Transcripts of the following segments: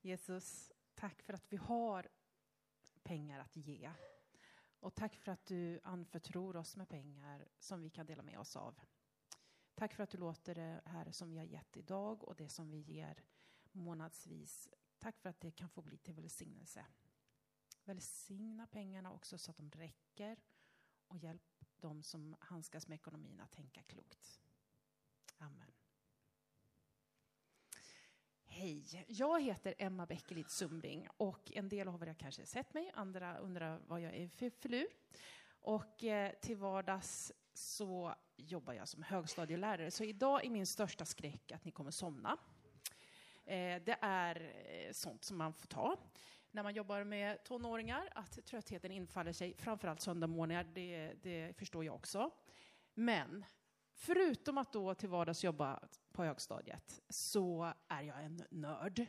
Jesus, tack för att vi har pengar att ge. Och tack för att du anförtror oss med pengar som vi kan dela med oss av. Tack för att du låter det här som vi har gett idag och det som vi ger månadsvis. Tack för att det kan få bli till välsignelse. Välsigna pengarna också så att de räcker och hjälp de som handskas med ekonomin att tänka klokt. Amen. Hej, jag heter Emma Bäckelid Sumring och en del av er har kanske sett mig, andra undrar vad jag är för filur. Och eh, till vardags så jobbar jag som högstadielärare, så idag är min största skräck att ni kommer somna. Eh, det är eh, sånt som man får ta när man jobbar med tonåringar, att tröttheten infaller sig, framförallt söndagsmorgnar, det, det förstår jag också. Men förutom att då till vardags jobba på högstadiet så är jag en nörd.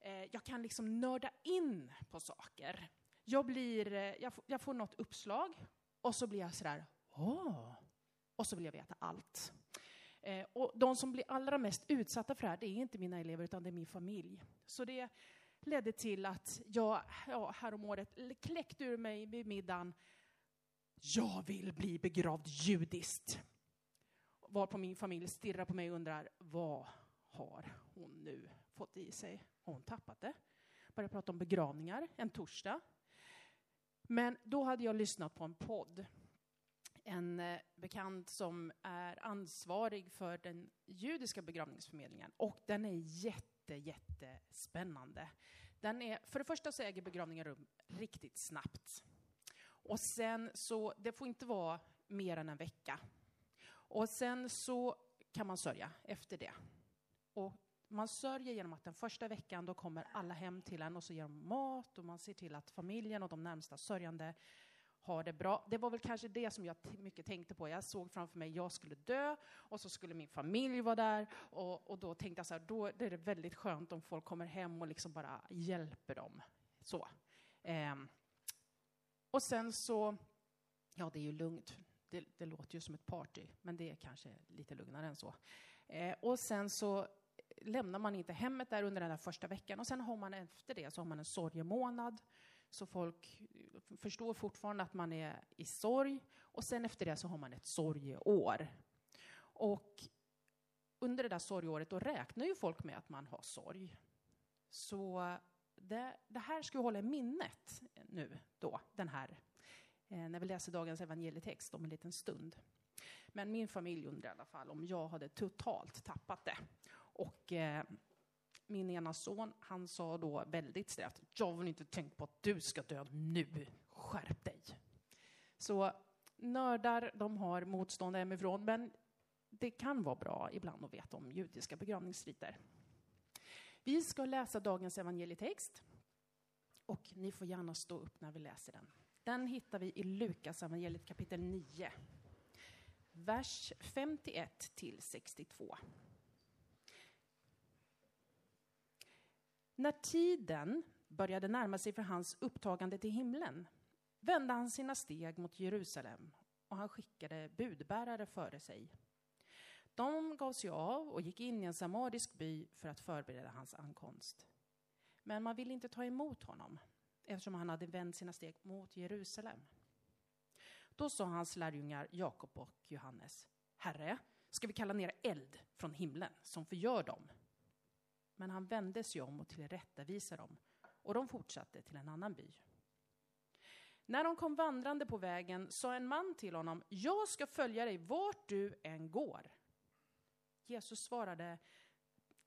Eh, jag kan liksom nörda in på saker. Jag, blir, eh, jag, får, jag får något uppslag och så blir jag sådär, åh, och så vill jag veta allt. Eh, och de som blir allra mest utsatta för det här, det är inte mina elever utan det är min familj. Så det ledde till att jag ja, häromåret kläckte ur mig vid middagen, jag vill bli begravd judiskt var på min familj stirrar på mig och undrar vad har hon nu fått i sig? Har hon tappat det? Började prata om begravningar en torsdag. Men då hade jag lyssnat på en podd. En eh, bekant som är ansvarig för den judiska begravningsförmedlingen. Och den är jätte, jättespännande. Den är, för det första så äger begravningen rum riktigt snabbt. Och sen så, det får inte vara mer än en vecka och sen så kan man sörja efter det. Och man sörjer genom att den första veckan då kommer alla hem till en och så ger de mat och man ser till att familjen och de närmsta sörjande har det bra. Det var väl kanske det som jag mycket tänkte på. Jag såg framför mig jag skulle dö och så skulle min familj vara där och, och då tänkte jag så här, då är det väldigt skönt om folk kommer hem och liksom bara hjälper dem. Så. Eh. Och sen så, ja det är ju lugnt det, det, låter ju som ett party, men det är kanske lite lugnare än så. Eh, och sen så lämnar man inte hemmet där under den där första veckan och sen har man efter det så har man en sorgemånad så folk eh, förstår fortfarande att man är i sorg och sen efter det så har man ett sorgeår. Och under det där sorgeåret då räknar ju folk med att man har sorg. Så det, det här ska vi hålla i minnet nu då, den här Eh, när vi läser dagens evangelietext om en liten stund. Men min familj undrar i alla fall om jag hade totalt tappat det. Och eh, min ena son, han sa då väldigt strävt, jag vill inte tänka på att du ska dö nu, skärp dig. Så nördar, de har motstånd hemifrån, men det kan vara bra ibland att veta om judiska begravningsriter. Vi ska läsa dagens evangelietext och ni får gärna stå upp när vi läser den. Den hittar vi i Lukas evangeliet kapitel 9, vers 51 till 62. När tiden började närma sig för hans upptagande till himlen vände han sina steg mot Jerusalem och han skickade budbärare före sig. De gav sig av och gick in i en samarisk by för att förbereda hans ankomst. Men man ville inte ta emot honom eftersom han hade vänt sina steg mot Jerusalem. Då sa hans lärjungar Jakob och Johannes, Herre, ska vi kalla ner eld från himlen som förgör dem? Men han vände sig om och tillrättavisade dem och de fortsatte till en annan by. När de kom vandrande på vägen sa en man till honom, jag ska följa dig vart du än går. Jesus svarade,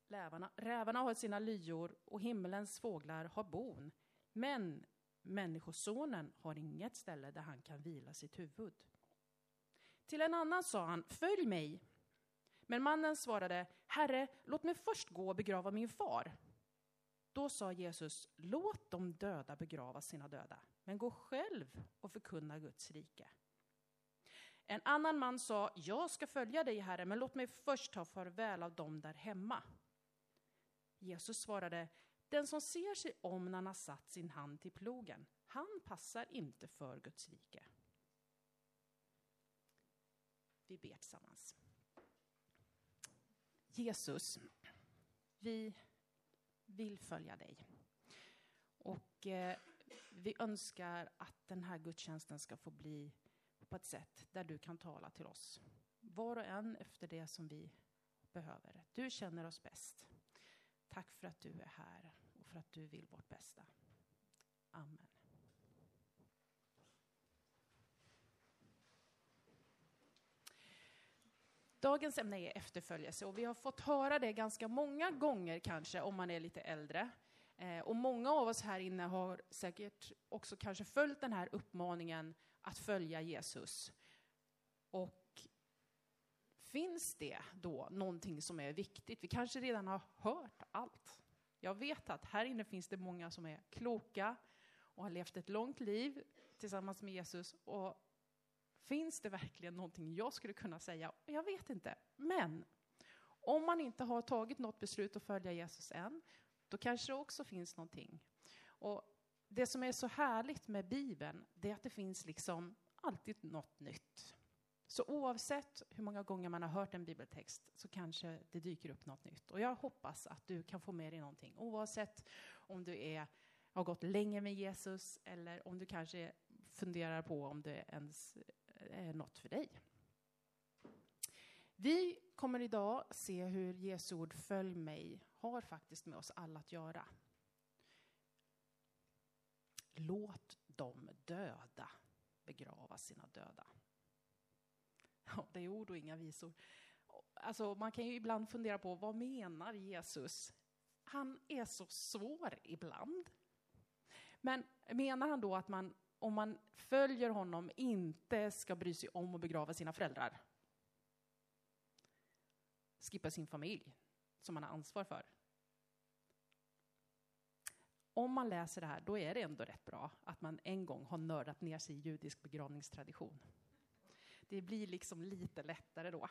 rävarna, rävarna har sina lyor och himmelens fåglar har bon, men Människosonen har inget ställe där han kan vila sitt huvud. Till en annan sa han, följ mig. Men mannen svarade, Herre, låt mig först gå och begrava min far. Då sa Jesus, låt de döda begrava sina döda, men gå själv och förkunna Guds rike. En annan man sa, jag ska följa dig, Herre, men låt mig först ta farväl av dem där hemma. Jesus svarade, den som ser sig om när han har satt sin hand till plogen, han passar inte för Guds rike. Vi ber tillsammans. Jesus, vi vill följa dig. Och eh, vi önskar att den här gudstjänsten ska få bli på ett sätt där du kan tala till oss. Var och en efter det som vi behöver. Du känner oss bäst. Tack för att du är här för att du vill vårt bästa. Amen. Dagens ämne är efterföljelse och vi har fått höra det ganska många gånger kanske om man är lite äldre. Eh, och många av oss här inne har säkert också kanske följt den här uppmaningen att följa Jesus. Och finns det då någonting som är viktigt? Vi kanske redan har hört allt. Jag vet att här inne finns det många som är kloka och har levt ett långt liv tillsammans med Jesus. Och finns det verkligen någonting jag skulle kunna säga? Jag vet inte. Men om man inte har tagit något beslut att följa Jesus än, då kanske det också finns någonting. Och det som är så härligt med Bibeln, det är att det finns liksom alltid något nytt. Så oavsett hur många gånger man har hört en bibeltext så kanske det dyker upp något nytt. Och jag hoppas att du kan få med dig någonting. Oavsett om du är, har gått länge med Jesus eller om du kanske funderar på om det ens är något för dig. Vi kommer idag se hur Jesu ord Följ mig har faktiskt med oss alla att göra. Låt de döda begrava sina döda. Ja, det är ord och inga visor. Alltså, man kan ju ibland fundera på vad menar Jesus? Han är så svår ibland. Men menar han då att man, om man följer honom, inte ska bry sig om att begrava sina föräldrar? Skippa sin familj, som man har ansvar för? om man läser det här, då är det ändå rätt bra att man en gång har nördat ner sig i judisk begravningstradition. Det blir liksom lite lättare då.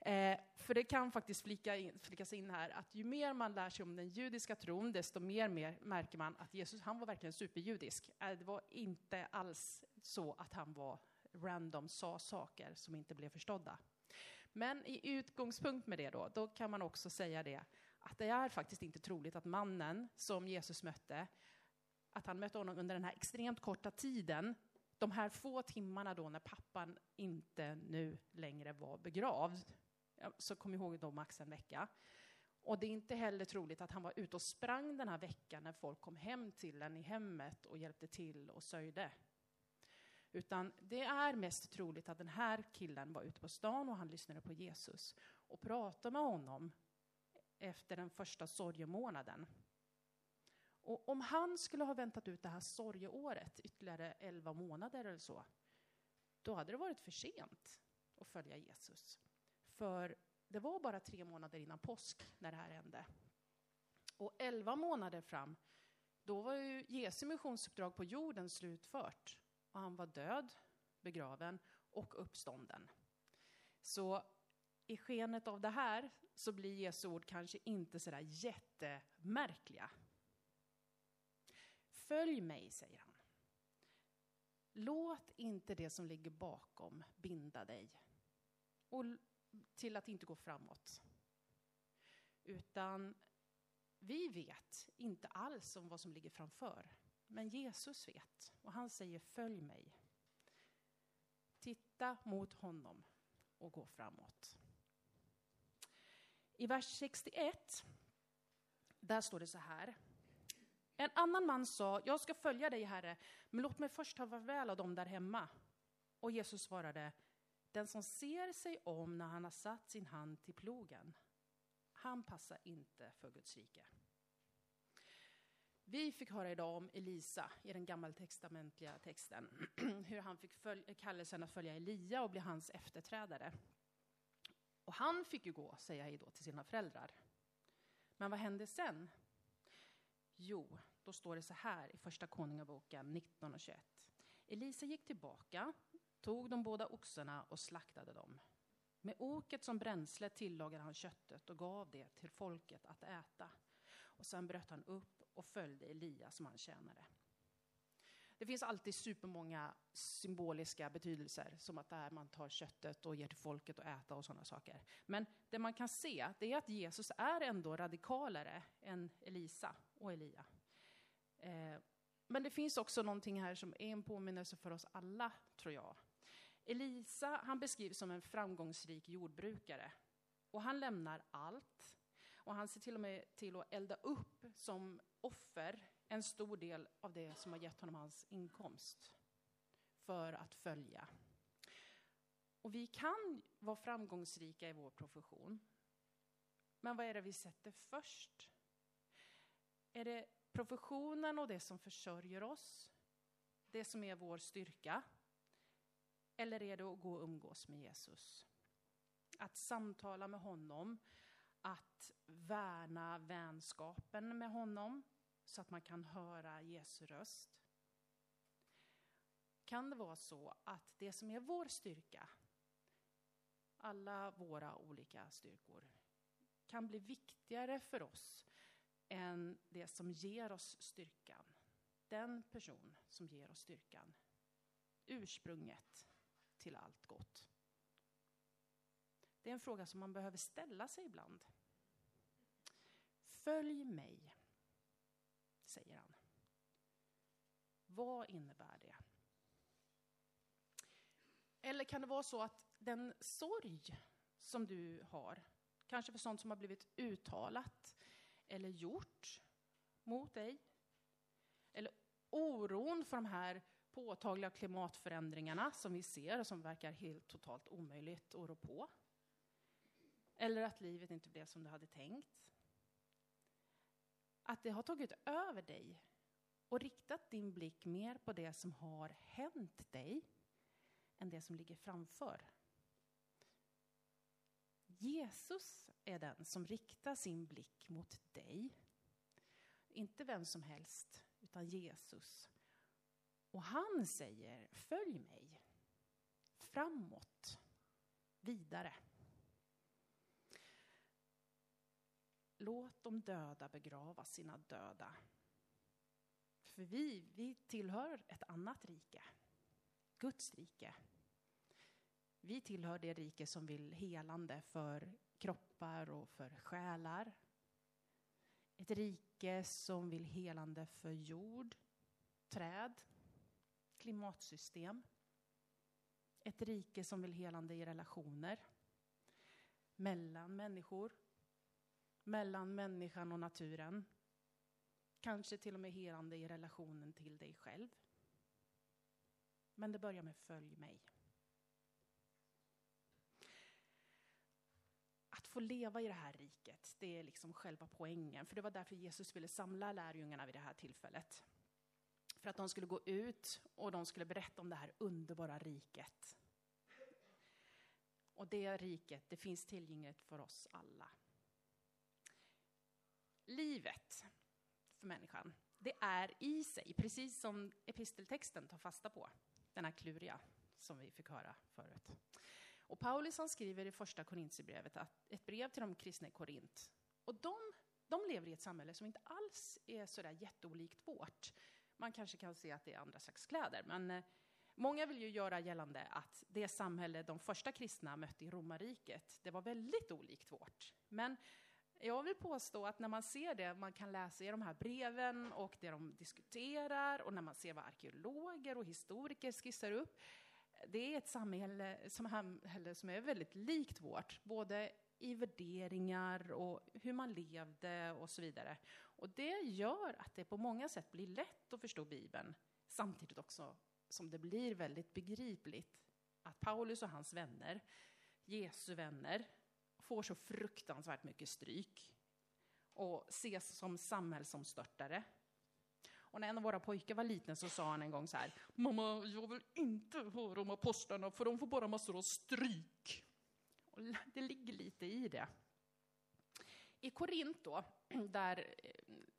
Eh, för det kan faktiskt flika in, flikas in här att ju mer man lär sig om den judiska tron, desto mer, mer märker man att Jesus, han var verkligen superjudisk. Eh, det var inte alls så att han var random, sa saker som inte blev förstådda. Men i utgångspunkt med det då, då kan man också säga det att det är faktiskt inte troligt att mannen som Jesus mötte, att han mötte honom under den här extremt korta tiden, de här få timmarna då när pappan inte nu längre var begravd, så kom ihåg då max en vecka. Och det är inte heller troligt att han var ute och sprang den här veckan när folk kom hem till en i hemmet och hjälpte till och sörjde. Utan det är mest troligt att den här killen var ute på stan och han lyssnade på Jesus och pratade med honom efter den första sorgemånaden. Och om han skulle ha väntat ut det här sorgeåret, ytterligare 11 månader eller så, då hade det varit för sent att följa Jesus. För det var bara tre månader innan påsk när det här hände. Och 11 månader fram, då var ju Jesu missionsuppdrag på jorden slutfört. Och han var död, begraven och uppstånden. Så i skenet av det här så blir Jesu ord kanske inte sådär jättemärkliga. Följ mig, säger han. Låt inte det som ligger bakom binda dig och till att inte gå framåt. Utan vi vet inte alls om vad som ligger framför. Men Jesus vet och han säger följ mig. Titta mot honom och gå framåt. I vers 61, där står det så här. En annan man sa, jag ska följa dig, Herre, men låt mig först ta farväl av dem där hemma. Och Jesus svarade, den som ser sig om när han har satt sin hand till plogen, han passar inte för Guds rike. Vi fick höra idag om Elisa i den gammaltestamentliga texten, hur han fick kallelsen att följa Elia och bli hans efterträdare. Och han fick ju gå, säga hej då till sina föräldrar. Men vad hände sen? Jo, då står det så här i Första Konungaboken 19 och 21. Elisa gick tillbaka, tog de båda oxarna och slaktade dem. Med oket som bränsle tillagade han köttet och gav det till folket att äta. Och sen bröt han upp och följde Elia som han tjänade. Det finns alltid supermånga symboliska betydelser, som att där man tar köttet och ger till folket att äta och sådana saker. Men det man kan se, det är att Jesus är ändå radikalare än Elisa och Elia. Eh, men det finns också någonting här som är en påminnelse för oss alla, tror jag. Elisa, han beskrivs som en framgångsrik jordbrukare. Och han lämnar allt. Och han ser till och med till att elda upp som offer en stor del av det som har gett honom hans inkomst för att följa. Och vi kan vara framgångsrika i vår profession. Men vad är det vi sätter först? Är det professionen och det som försörjer oss? Det som är vår styrka? Eller är det att gå och umgås med Jesus? Att samtala med honom, att värna vänskapen med honom så att man kan höra Jesu röst. Kan det vara så att det som är vår styrka, alla våra olika styrkor, kan bli viktigare för oss än det som ger oss styrkan? Den person som ger oss styrkan. Ursprunget till allt gott. Det är en fråga som man behöver ställa sig ibland. Följ mig, säger han. Vad innebär det? Eller kan det vara så att den sorg som du har, kanske för sånt som har blivit uttalat eller gjort mot dig, eller oron för de här påtagliga klimatförändringarna som vi ser och som verkar helt totalt omöjligt att rå på. Eller att livet inte blev som du hade tänkt. Att det har tagit över dig och riktat din blick mer på det som har hänt dig än det som ligger framför. Jesus är den som riktar sin blick mot dig. Inte vem som helst, utan Jesus. Och han säger, följ mig. Framåt. Vidare. Låt de döda begrava sina döda. För vi, vi tillhör ett annat rike. Guds rike. Vi tillhör det rike som vill helande för kroppar och för själar. Ett rike som vill helande för jord, träd, klimatsystem. Ett rike som vill helande i relationer mellan människor, mellan människan och naturen. Kanske till och med helande i relationen till dig själv. Men det börjar med följ mig. Att få leva i det här riket, det är liksom själva poängen. För det var därför Jesus ville samla lärjungarna vid det här tillfället. För att de skulle gå ut och de skulle berätta om det här underbara riket. Och det riket, det finns tillgängligt för oss alla. Livet för människan, det är i sig, precis som episteltexten tar fasta på, den här kluriga som vi fick höra förut. Och Paulus han skriver i första Korintierbrevet ett brev till de kristna i Korint. Och de, de lever i ett samhälle som inte alls är sådär jätteolikt vårt. Man kanske kan se att det är andra slags kläder, men eh, många vill ju göra gällande att det samhälle de första kristna mötte i romarriket, det var väldigt olikt vårt. Men jag vill påstå att när man ser det man kan läsa i de här breven och det de diskuterar och när man ser vad arkeologer och historiker skissar upp, det är ett samhälle som är väldigt likt vårt, både i värderingar och hur man levde och så vidare. Och det gör att det på många sätt blir lätt att förstå Bibeln, samtidigt också som det blir väldigt begripligt att Paulus och hans vänner, Jesu vänner, får så fruktansvärt mycket stryk och ses som samhällsomstörtare. Och när en av våra pojkar var liten så sa han en gång så här, Mamma, jag vill inte höra om apostlarna för de får bara massor av stryk. Och det ligger lite i det. I Korint då, där eh,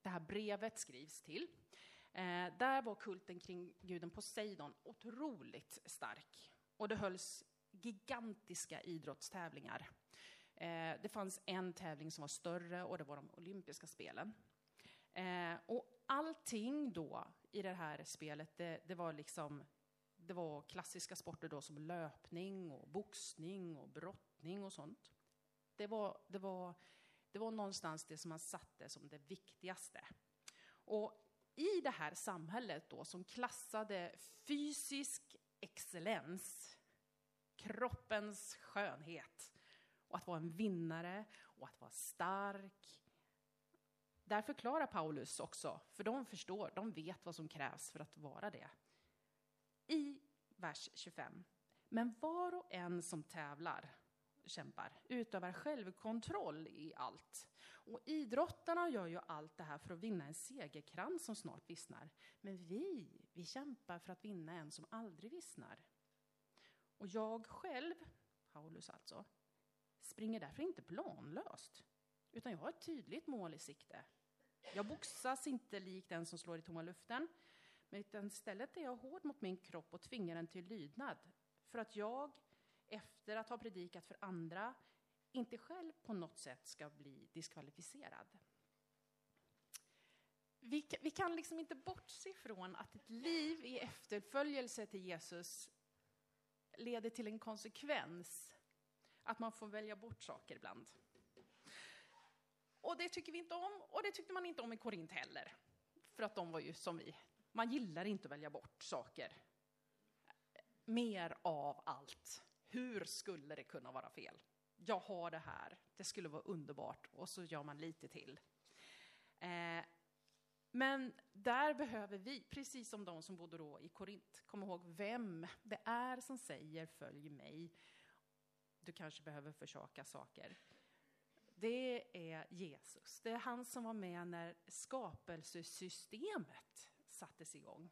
det här brevet skrivs till, eh, där var kulten kring guden Poseidon otroligt stark. Och det hölls gigantiska idrottstävlingar. Eh, det fanns en tävling som var större och det var de olympiska spelen. Och allting då i det här spelet, det, det, var liksom det var klassiska sporter då som löpning och boxning och brottning och sånt. Det var, det var, det var någonstans det som man satte som det viktigaste. Och i det här samhället då som klassade fysisk excellens, kroppens skönhet och att vara en vinnare och att vara stark. Där förklarar Paulus också, för de förstår, de vet vad som krävs för att vara det. I vers 25. Men var och en som tävlar, kämpar, utövar självkontroll i allt. Och idrottarna gör ju allt det här för att vinna en segerkrans som snart vissnar. Men vi, vi kämpar för att vinna en som aldrig vissnar. Och jag själv, Paulus alltså, springer därför inte planlöst, utan jag har ett tydligt mål i sikte. Jag boxas inte likt den som slår i tomma luften, men istället är jag hård mot min kropp och tvingar den till lydnad, för att jag, efter att ha predikat för andra, inte själv på något sätt ska bli diskvalificerad. Vi, vi kan liksom inte bortse från att ett liv i efterföljelse till Jesus leder till en konsekvens att man får välja bort saker ibland. Och det tycker vi inte om, och det tyckte man inte om i Korint heller. För att de var ju som vi. Man gillar inte att välja bort saker. Mer av allt. Hur skulle det kunna vara fel? Jag har det här, det skulle vara underbart, och så gör man lite till. Eh, men där behöver vi, precis som de som bodde då i Korint, komma ihåg vem det är som säger följ mig du kanske behöver försaka saker. Det är Jesus. Det är han som var med när skapelsesystemet sattes igång.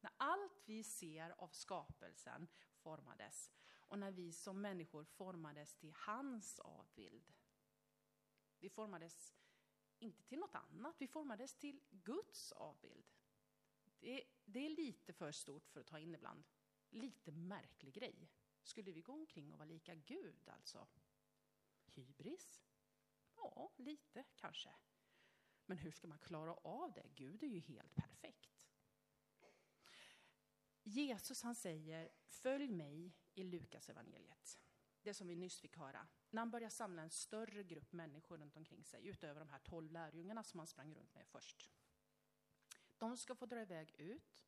När allt vi ser av skapelsen formades och när vi som människor formades till hans avbild. Vi formades inte till något annat, vi formades till Guds avbild. Det, det är lite för stort för att ta in ibland. Lite märklig grej. Skulle vi gå omkring och vara lika Gud alltså? Hybris? Ja, lite kanske. Men hur ska man klara av det? Gud är ju helt perfekt. Jesus han säger, följ mig i Lukas evangeliet. Det som vi nyss fick höra. När han börjar samla en större grupp människor runt omkring sig, utöver de här tolv lärjungarna som han sprang runt med först. De ska få dra iväg ut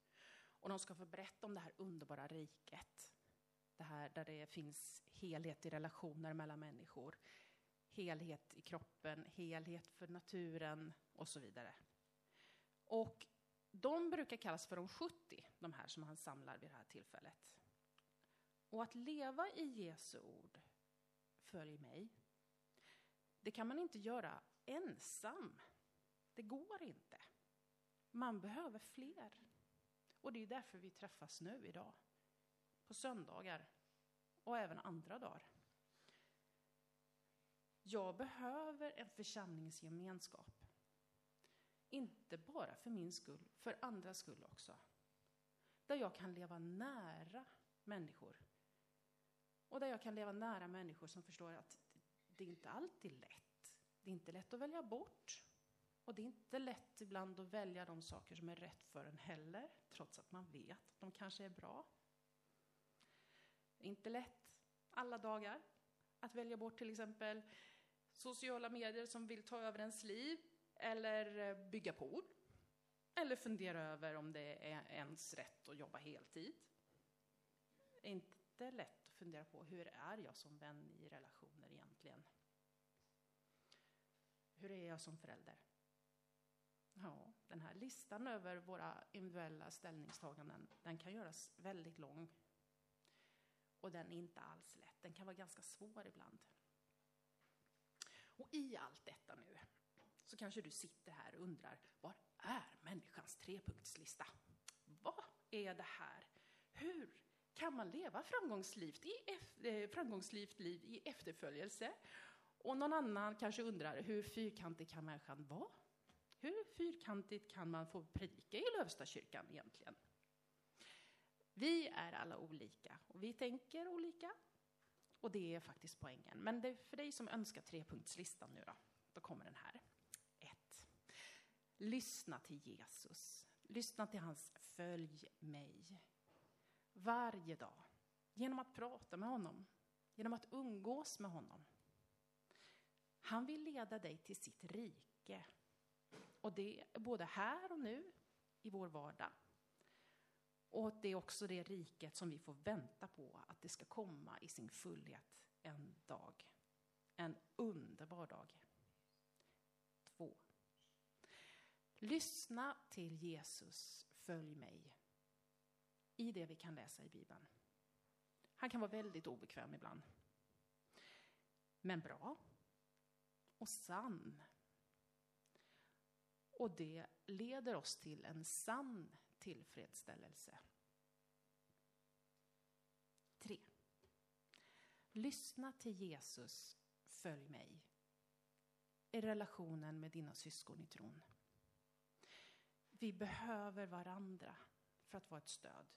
och de ska få berätta om det här underbara riket det här där det finns helhet i relationer mellan människor, helhet i kroppen, helhet för naturen och så vidare. Och de brukar kallas för de 70, de här som han samlar vid det här tillfället. Och att leva i Jesu ord, följ mig, det kan man inte göra ensam. Det går inte. Man behöver fler. Och det är därför vi träffas nu idag på söndagar och även andra dagar. Jag behöver en församlingsgemenskap. Inte bara för min skull, för andras skull också. Där jag kan leva nära människor. Och där jag kan leva nära människor som förstår att det är inte alltid lätt. Det är inte lätt att välja bort. Och det är inte lätt ibland att välja de saker som är rätt för en heller, trots att man vet att de kanske är bra. Det är Inte lätt alla dagar att välja bort till exempel sociala medier som vill ta över ens liv eller bygga bygga pool. Eller fundera över om det är ens rätt att jobba heltid. Det är inte lätt att fundera på hur är jag som vän i relationer egentligen? Hur är jag som förälder? Ja, den här listan över våra individuella ställningstaganden, den kan göras väldigt lång och den är inte alls lätt. Den kan vara ganska svår ibland. I allt detta nu så kanske du sitter här och undrar, var är människans trepunktslista? Vad är det här? Hur kan man leva framgångsrikt, i, eh, framgångsrikt liv i efterföljelse? Och någon annan kanske undrar, hur fyrkantig kan människan vara? Hur fyrkantigt kan man få predika i Lövstakyrkan egentligen? Vi är alla olika och vi tänker olika. Och det är faktiskt poängen. Men det är för dig som önskar trepunktslistan nu då, då kommer den här. 1. Lyssna till Jesus. Lyssna till hans följ mig. Varje dag. Genom att prata med honom. Genom att umgås med honom. Han vill leda dig till sitt rike. Och det är både här och nu, i vår vardag. Och det är också det riket som vi får vänta på att det ska komma i sin fullhet en dag. En underbar dag. Två. Lyssna till Jesus, följ mig. I det vi kan läsa i Bibeln. Han kan vara väldigt obekväm ibland. Men bra. Och sann. Och det leder oss till en sann tillfredsställelse. 3. Lyssna till Jesus, följ mig i relationen med dina syskon i tron. Vi behöver varandra för att vara ett stöd.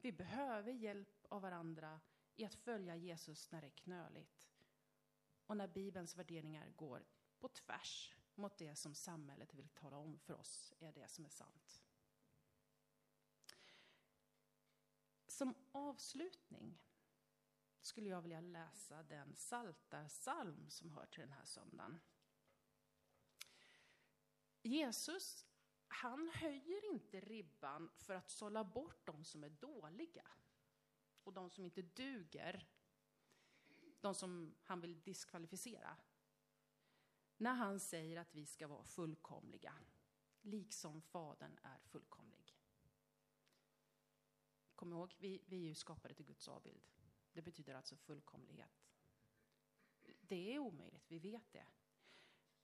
Vi behöver hjälp av varandra i att följa Jesus när det är knöligt och när Bibelns värderingar går på tvärs mot det som samhället vill tala om för oss är det som är sant. Som avslutning skulle jag vilja läsa den saltarsalm som hör till den här söndagen. Jesus, han höjer inte ribban för att sålla bort de som är dåliga och de som inte duger, de som han vill diskvalificera. När han säger att vi ska vara fullkomliga, liksom Fadern är fullkomlig. Kom ihåg, vi, vi är ju skapade till Guds avbild. Det betyder alltså fullkomlighet. Det är omöjligt, vi vet det.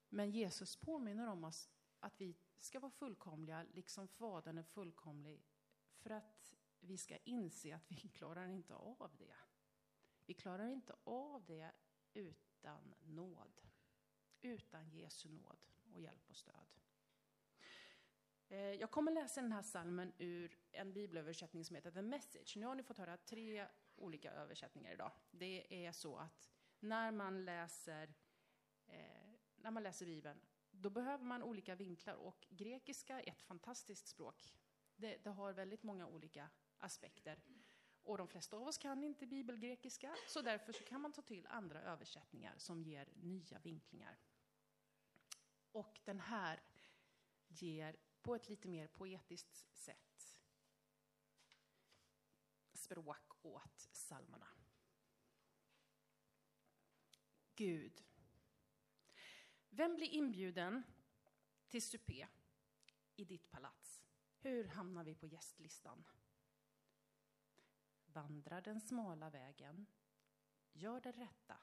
Men Jesus påminner om oss att vi ska vara fullkomliga, liksom Fadern är fullkomlig, för att vi ska inse att vi klarar inte av det. Vi klarar inte av det utan nåd. Utan Jesu nåd och hjälp och stöd. Eh, jag kommer läsa den här salmen ur en bibelöversättning som heter The Message. Nu har ni fått höra tre olika översättningar idag. Det är så att när man läser, eh, när man läser Bibeln, då behöver man olika vinklar. Och grekiska är ett fantastiskt språk. Det, det har väldigt många olika aspekter. Och de flesta av oss kan inte bibelgrekiska, så därför så kan man ta till andra översättningar som ger nya vinklingar. Och den här ger på ett lite mer poetiskt sätt språk åt psalmerna. Gud. Vem blir inbjuden till supé i ditt palats? Hur hamnar vi på gästlistan? Vandra den smala vägen. Gör det rätta.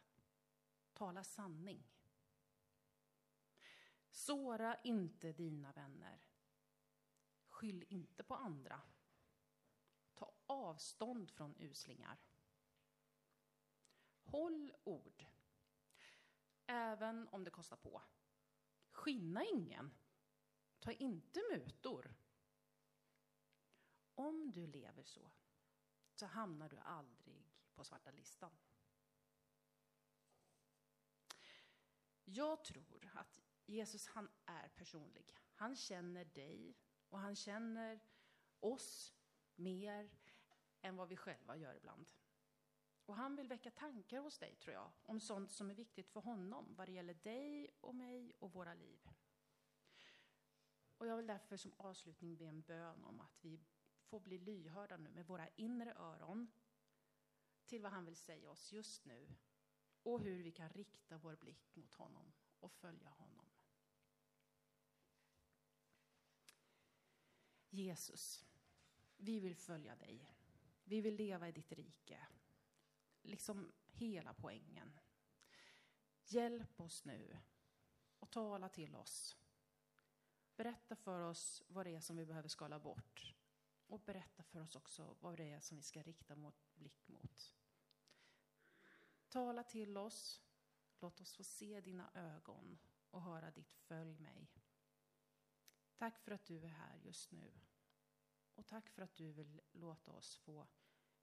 Tala sanning. Såra inte dina vänner. Skyll inte på andra. Ta avstånd från uslingar. Håll ord, även om det kostar på. Skinna ingen. Ta inte mutor. Om du lever så, så hamnar du aldrig på svarta listan. Jag tror att Jesus han är personlig. Han känner dig och han känner oss mer än vad vi själva gör ibland. Och han vill väcka tankar hos dig, tror jag, om sånt som är viktigt för honom vad det gäller dig och mig och våra liv. Och jag vill därför som avslutning be en bön om att vi får bli lyhörda nu med våra inre öron till vad han vill säga oss just nu och hur vi kan rikta vår blick mot honom och följa honom. Jesus, vi vill följa dig. Vi vill leva i ditt rike. Liksom hela poängen. Hjälp oss nu och tala till oss. Berätta för oss vad det är som vi behöver skala bort. Och berätta för oss också vad det är som vi ska rikta mot, blick mot. Tala till oss. Låt oss få se dina ögon och höra ditt följ mig. Tack för att du är här just nu. Och tack för att du vill låta oss få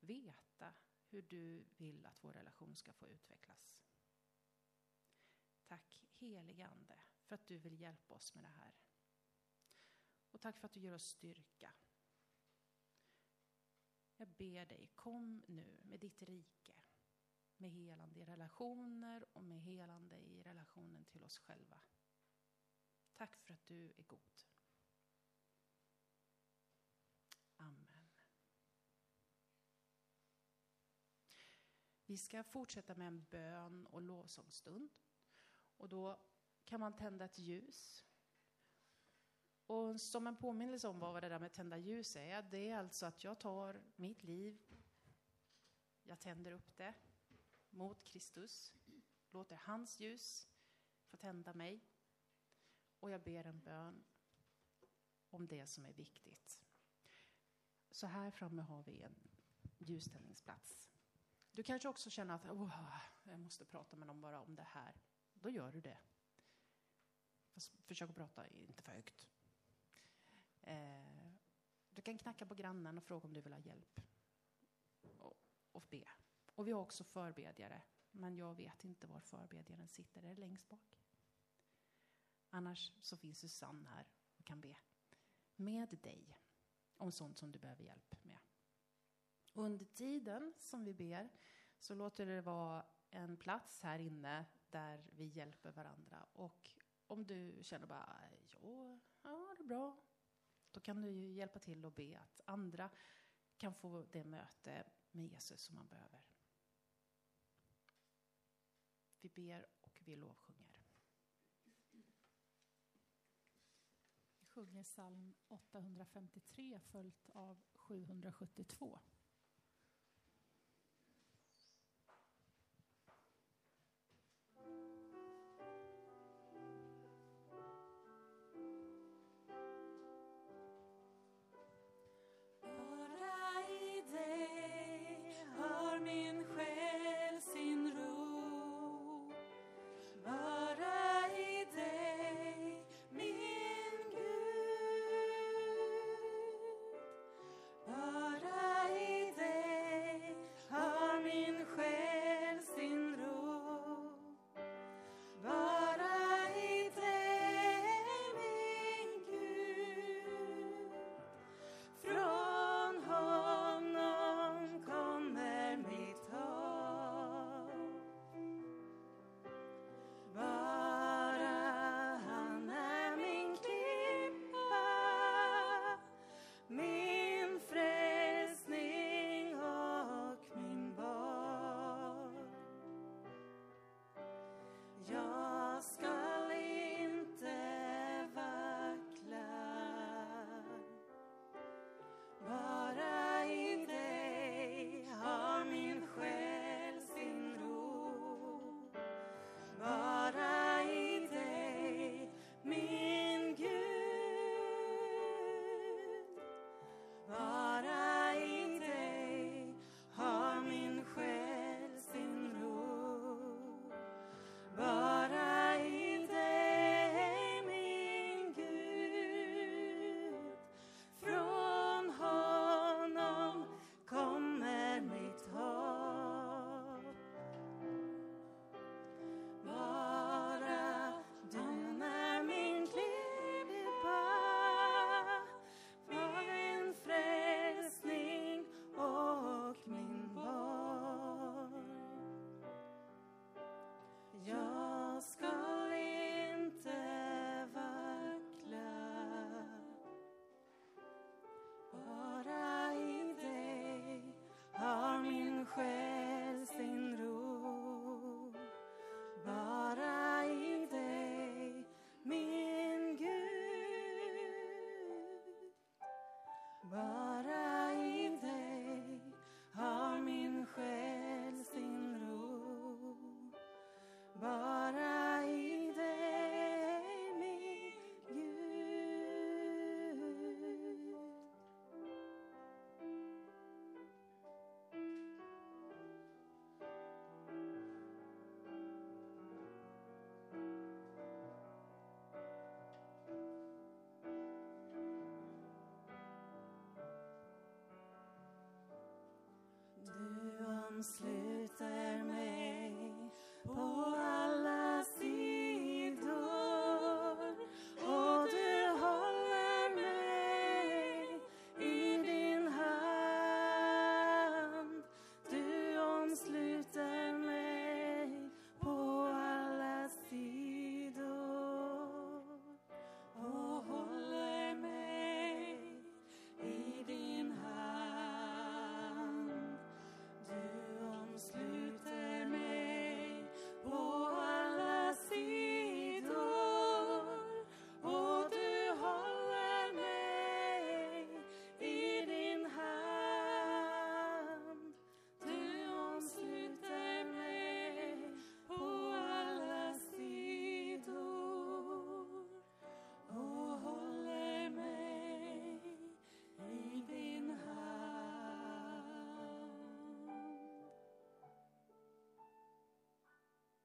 veta hur du vill att vår relation ska få utvecklas. Tack helige Ande för att du vill hjälpa oss med det här. Och tack för att du ger oss styrka. Jag ber dig, kom nu med ditt rike. Med helande i relationer och med helande i relationen till oss själva. Tack för att du är god. Vi ska fortsätta med en bön och lovsångsstund. Och då kan man tända ett ljus. Och som en påminnelse om vad det där med tända ljus är, det är alltså att jag tar mitt liv, jag tänder upp det mot Kristus, låter hans ljus få tända mig och jag ber en bön om det som är viktigt. Så här framme har vi en ljuständningsplats. Du kanske också känner att oh, jag måste prata med någon bara om det här. Då gör du det. Fast försök att prata inte för högt. Eh, du kan knacka på grannen och fråga om du vill ha hjälp. Och, och be. Och vi har också förbedjare. Men jag vet inte var förbedjaren sitter. Är det längst bak? Annars så finns Susanne här och kan be med dig om sånt som du behöver hjälp med. Under tiden som vi ber så låter det vara en plats här inne där vi hjälper varandra. Och om du känner bara, ja, ja det är bra, då kan du hjälpa till och be att andra kan få det möte med Jesus som man behöver. Vi ber och vi lovsjunger. Vi sjunger psalm 853 följt av 772.